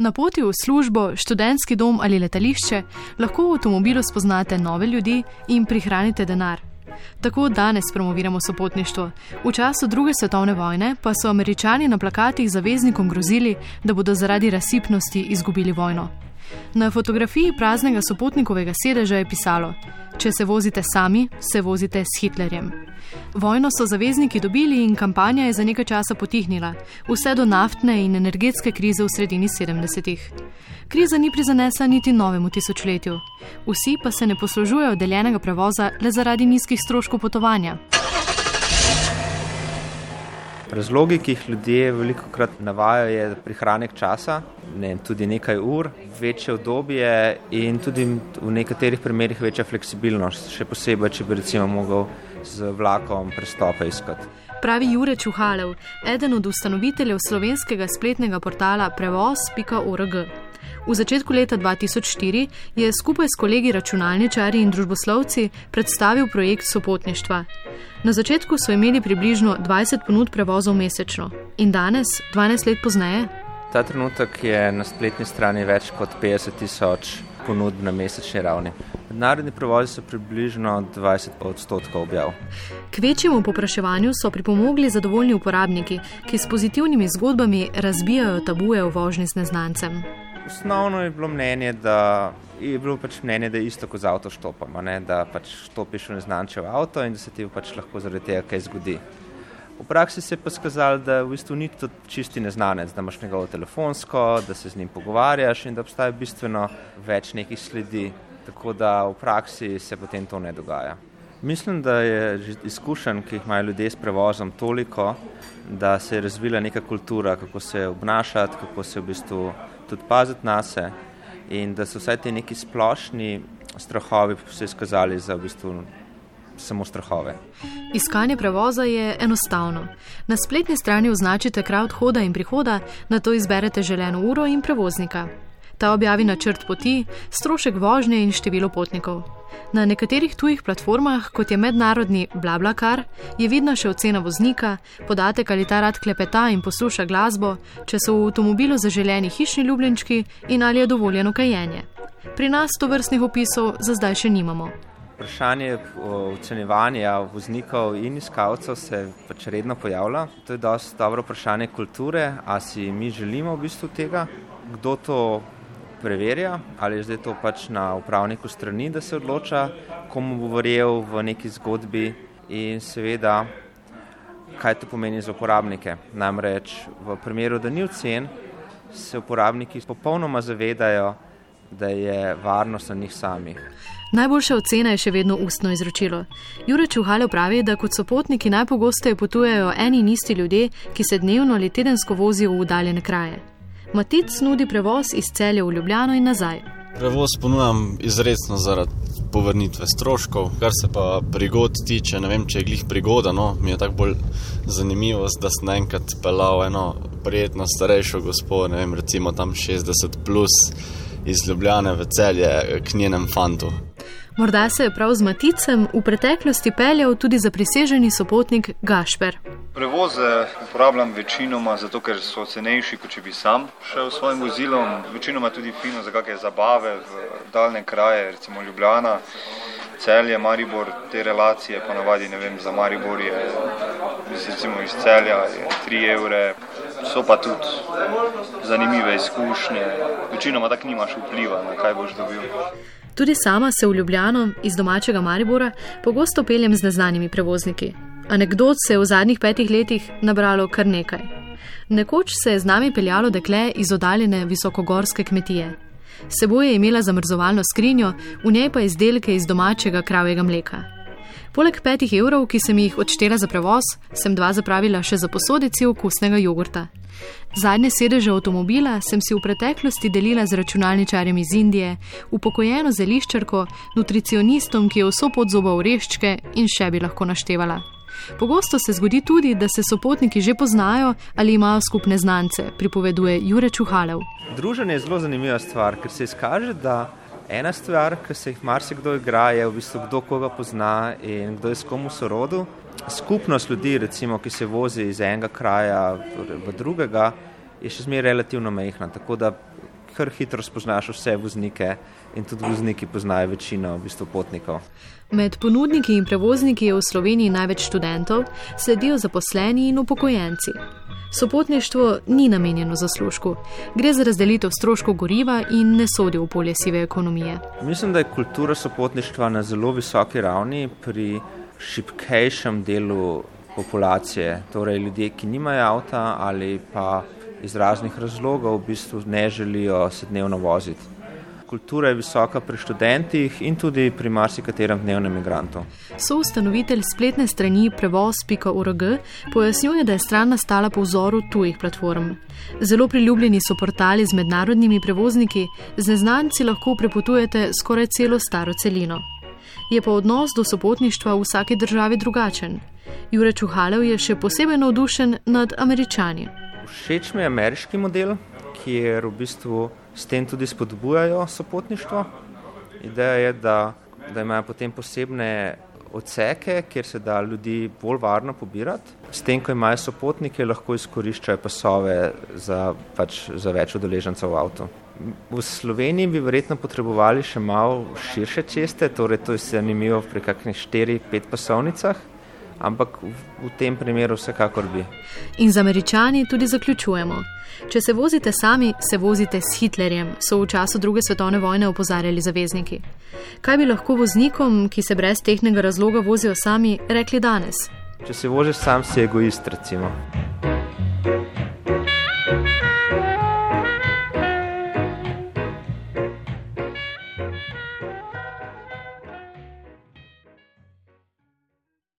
Na poti v službo, študentski dom ali letališče lahko v avtomobilu spoznate nove ljudi in prihranite denar. Tako danes promoviramo sopotništvo. V času druge svetovne vojne pa so američani na plakatih zaveznikom grozili, da bodo zaradi razsipnosti izgubili vojno. Na fotografiji praznega sopotnikovega sedeža je pisalo: Če se vozite sami, se vozite s Hitlerjem. Vojno so zavezniki dobili in kampanja je za nekaj časa potihnila, vse do naftne in energetske krize v sredini 70-ih. Kriza ni prizanesla niti novemu tisočletju. Vsi pa se ne poslužujejo deljenega prevoza le zaradi nizkih stroškov potovanja. Razlogi, ki jih ljudje veliko krat navajajo, je prihranek časa, ne, tudi nekaj ur, večje obdobje in tudi v nekaterih primerjih večja fleksibilnost, še posebej, če bi recimo mogel z vlakom prestope iskati. Pravi Jure Čuhalev, eden od ustanoviteljev slovenskega spletnega portala prevoz.org. V začetku leta 2004 je skupaj s kolegi računalničari in družboslovci predstavil projekt sopotništva. Na začetku so imeli približno 20 ponud prevozov mesečno in danes, 12 let pozneje. Ta trenutek je na spletni strani več kot 50 tisoč ponudb na mesečni ravni. Mednarodni prevozi so približno 20 odstotkov objav. K večjemu popraševanju so pripomogli zadovoljni uporabniki, ki s pozitivnimi zgodbami razbijajo tabuje o vožnji z neznancem. Osnovno je bilo mnenje, da je bilo pač mnenje, da je isto kot z avtoštopom, da pač stopiš v neznančev avto in da se ti pač lahko zaradi tega kaj zgodi. V praksi se je pa skazalo, da v bistvu ni to čisti neznanec, da imaš njegovo telefonsko, da se z njim pogovarjaš in da obstaja bistveno več nekih sledi, tako da v praksi se potem to ne dogaja. Mislim, da je izkušenj, ki jih imajo ljudje s prevozom, toliko, da se je razvila neka kultura, kako se obnašati, kako se v bistvu tudi paziti na sebe in da so vsaj ti neki splošni strahovi se izkazali za v bistvu samo strahove. Iskanje prevoza je enostavno. Na spletni strani označite kraj odhoda in prihoda, na to izberete želeno uro in prevoznika. Ta objavi načrt poti, strošek vožnje in število potnikov. Na nekaterih tujih platformah, kot je mednarodni BlaBlaCar, je vidna še ocena voznika, podatek ali ta rad klepeta in posluša glasbo, če so v avtomobilu zaželeni hišni ljubljenčki in ali je dovoljeno kajenje. Pri nas to vrstnih opisov za zdaj še nimamo. Vprašanje ocenjevanja voznikov in iskalcev se pač redno pojavlja. To je dosti dobro vprašanje kulture, ali si mi želimo v bistvu tega, kdo to preverja, ali je zdaj to pač na upravniku strani, da se odloča, komu bo verjel v neki zgodbi in seveda, kaj to pomeni za uporabnike. Namreč v primeru, da ni ocen, se uporabniki popolnoma zavedajo, da je varnost na njih samih. Najboljša ocena je še vedno ustno izročilo. Jure Čuhale pravi, da kot so potniki najpogosteje potujejo eni in isti ljudje, ki se dnevno ali tedensko vozijo v udaljene kraje. Matic nudi prevoz iz celja v Ljubljano in nazaj. Prevoz ponujam izredno zaradi povrnitve stroškov, kar se pa prigod tiče. Ne vem, če je glih prigoda, no, mi je tako bolj zanimivo, da sem enkrat pelal eno prijetno starejšo gospod, ne vem, recimo tam 60 plus iz Ljubljane v celje k njenem fantu. Morda se je prav z Maticem v preteklosti peljal tudi za priseženi sopotnik Gašper. Prevoze uporabljam večinoma zato, ker so cenejši, kot če bi sam šel s svojim vozilom. Večinoma tudi fino za kakšne zabave v daljne kraje, recimo Ljubljana, celje, Maribor, te relacije pa navadi, ne vem, za Maribor je recimo iz celja je 3 evre. So pa tudi zanimive izkušnje, večinoma tako nimaš vpliva na kaj boš dobil. Tudi sama se v Ljubljano iz domačega Maribora pogosto peljem z neznanimi prevozniki. Anekdot se je v zadnjih petih letih nabralo kar nekaj. Nekoč se je z nami peljalo dekle iz oddaljene visokogorske kmetije. Seboj je imela zamrzovalno skrinjo, v njej pa izdelke iz domačega kravjega mleka. Poleg petih evrov, ki sem jih odštela za prevoz, sem dva zapravila še za posodici okusnega jogurta. Zadnje sedeže avtomobila sem si v preteklosti delila z računalničarjem iz Indije, upokojeno zeliščarko, nutricionistom, ki je vso pot zoba ureščke in še bi lahko naštevala. Pogosto se zgodi tudi, da se sopotniki že poznajo ali imajo skupne znance, pripoveduje Jure Čuhalev. Druženje je zelo zanimiva stvar, ker se izkaže, da ena stvar, ki se jih marsikdo igra, je v bistvu kdo koga pozna in kdo je s komu sorodu skupnost ljudi, recimo, ki se vozi iz enega kraja v drugega, je še zmeraj relativno mehna. Tako da kar hitro spoznaš vse voznike in tudi vozniki poznajo večino v bistvu potnikov. Med ponudniki in prevozniki je v Sloveniji največ študentov, sledijo zaposleni in upokojenci. Sopotništvo ni namenjeno zaslužku, gre za razdelitev stroškov goriva in ne sodi v polje sive ekonomije. Mislim, da je kultura sopotništva na zelo visoki ravni pri šipkejšem delu populacije, torej ljudje, ki nimajo avta ali pa iz raznih razlogov v bistvu ne želijo se dnevno voziti. Kultura je visoka pri študentih in tudi pri marsikaterem dnevnem migrantu. Soustanovitelj spletne strani prevoz.org pojasnjuje, da je stran nastala po vzoru tujih platform. Zelo priljubljeni so portali z mednarodnimi prevozniki, z neznanci lahko prepotujete skoraj celo staro celino. Je pa odnos do sopotništva v vsaki državi drugačen. Jure Čuhalev je še posebej navdušen nad američani. Všeč mi je ameriški model, kjer v bistvu s tem tudi spodbujajo sopotništvo. Ideja je, da, da imajo potem posebne odseke, kjer se da ljudi bolj varno pobirati. S tem, ko imajo sopotnike, lahko izkoriščajo pasove za, pač, za več udeležencev v avtu. V Sloveniji bi verjetno potrebovali še malo širše ceste, torej to je zanimivo pri kakšnih 4-5 pasovnicah ampak v, tem primeru vsekakor bi. In z američani tudi zaključujemo. Če se vozite sami, se vozite s Hitlerjem, so v času druge svetovne vojne opozarjali zavezniki. Kaj bi lahko voznikom, ki se brez tehnega razloga vozijo sami, rekli danes? Če se voziš sam, si egoist, recimo.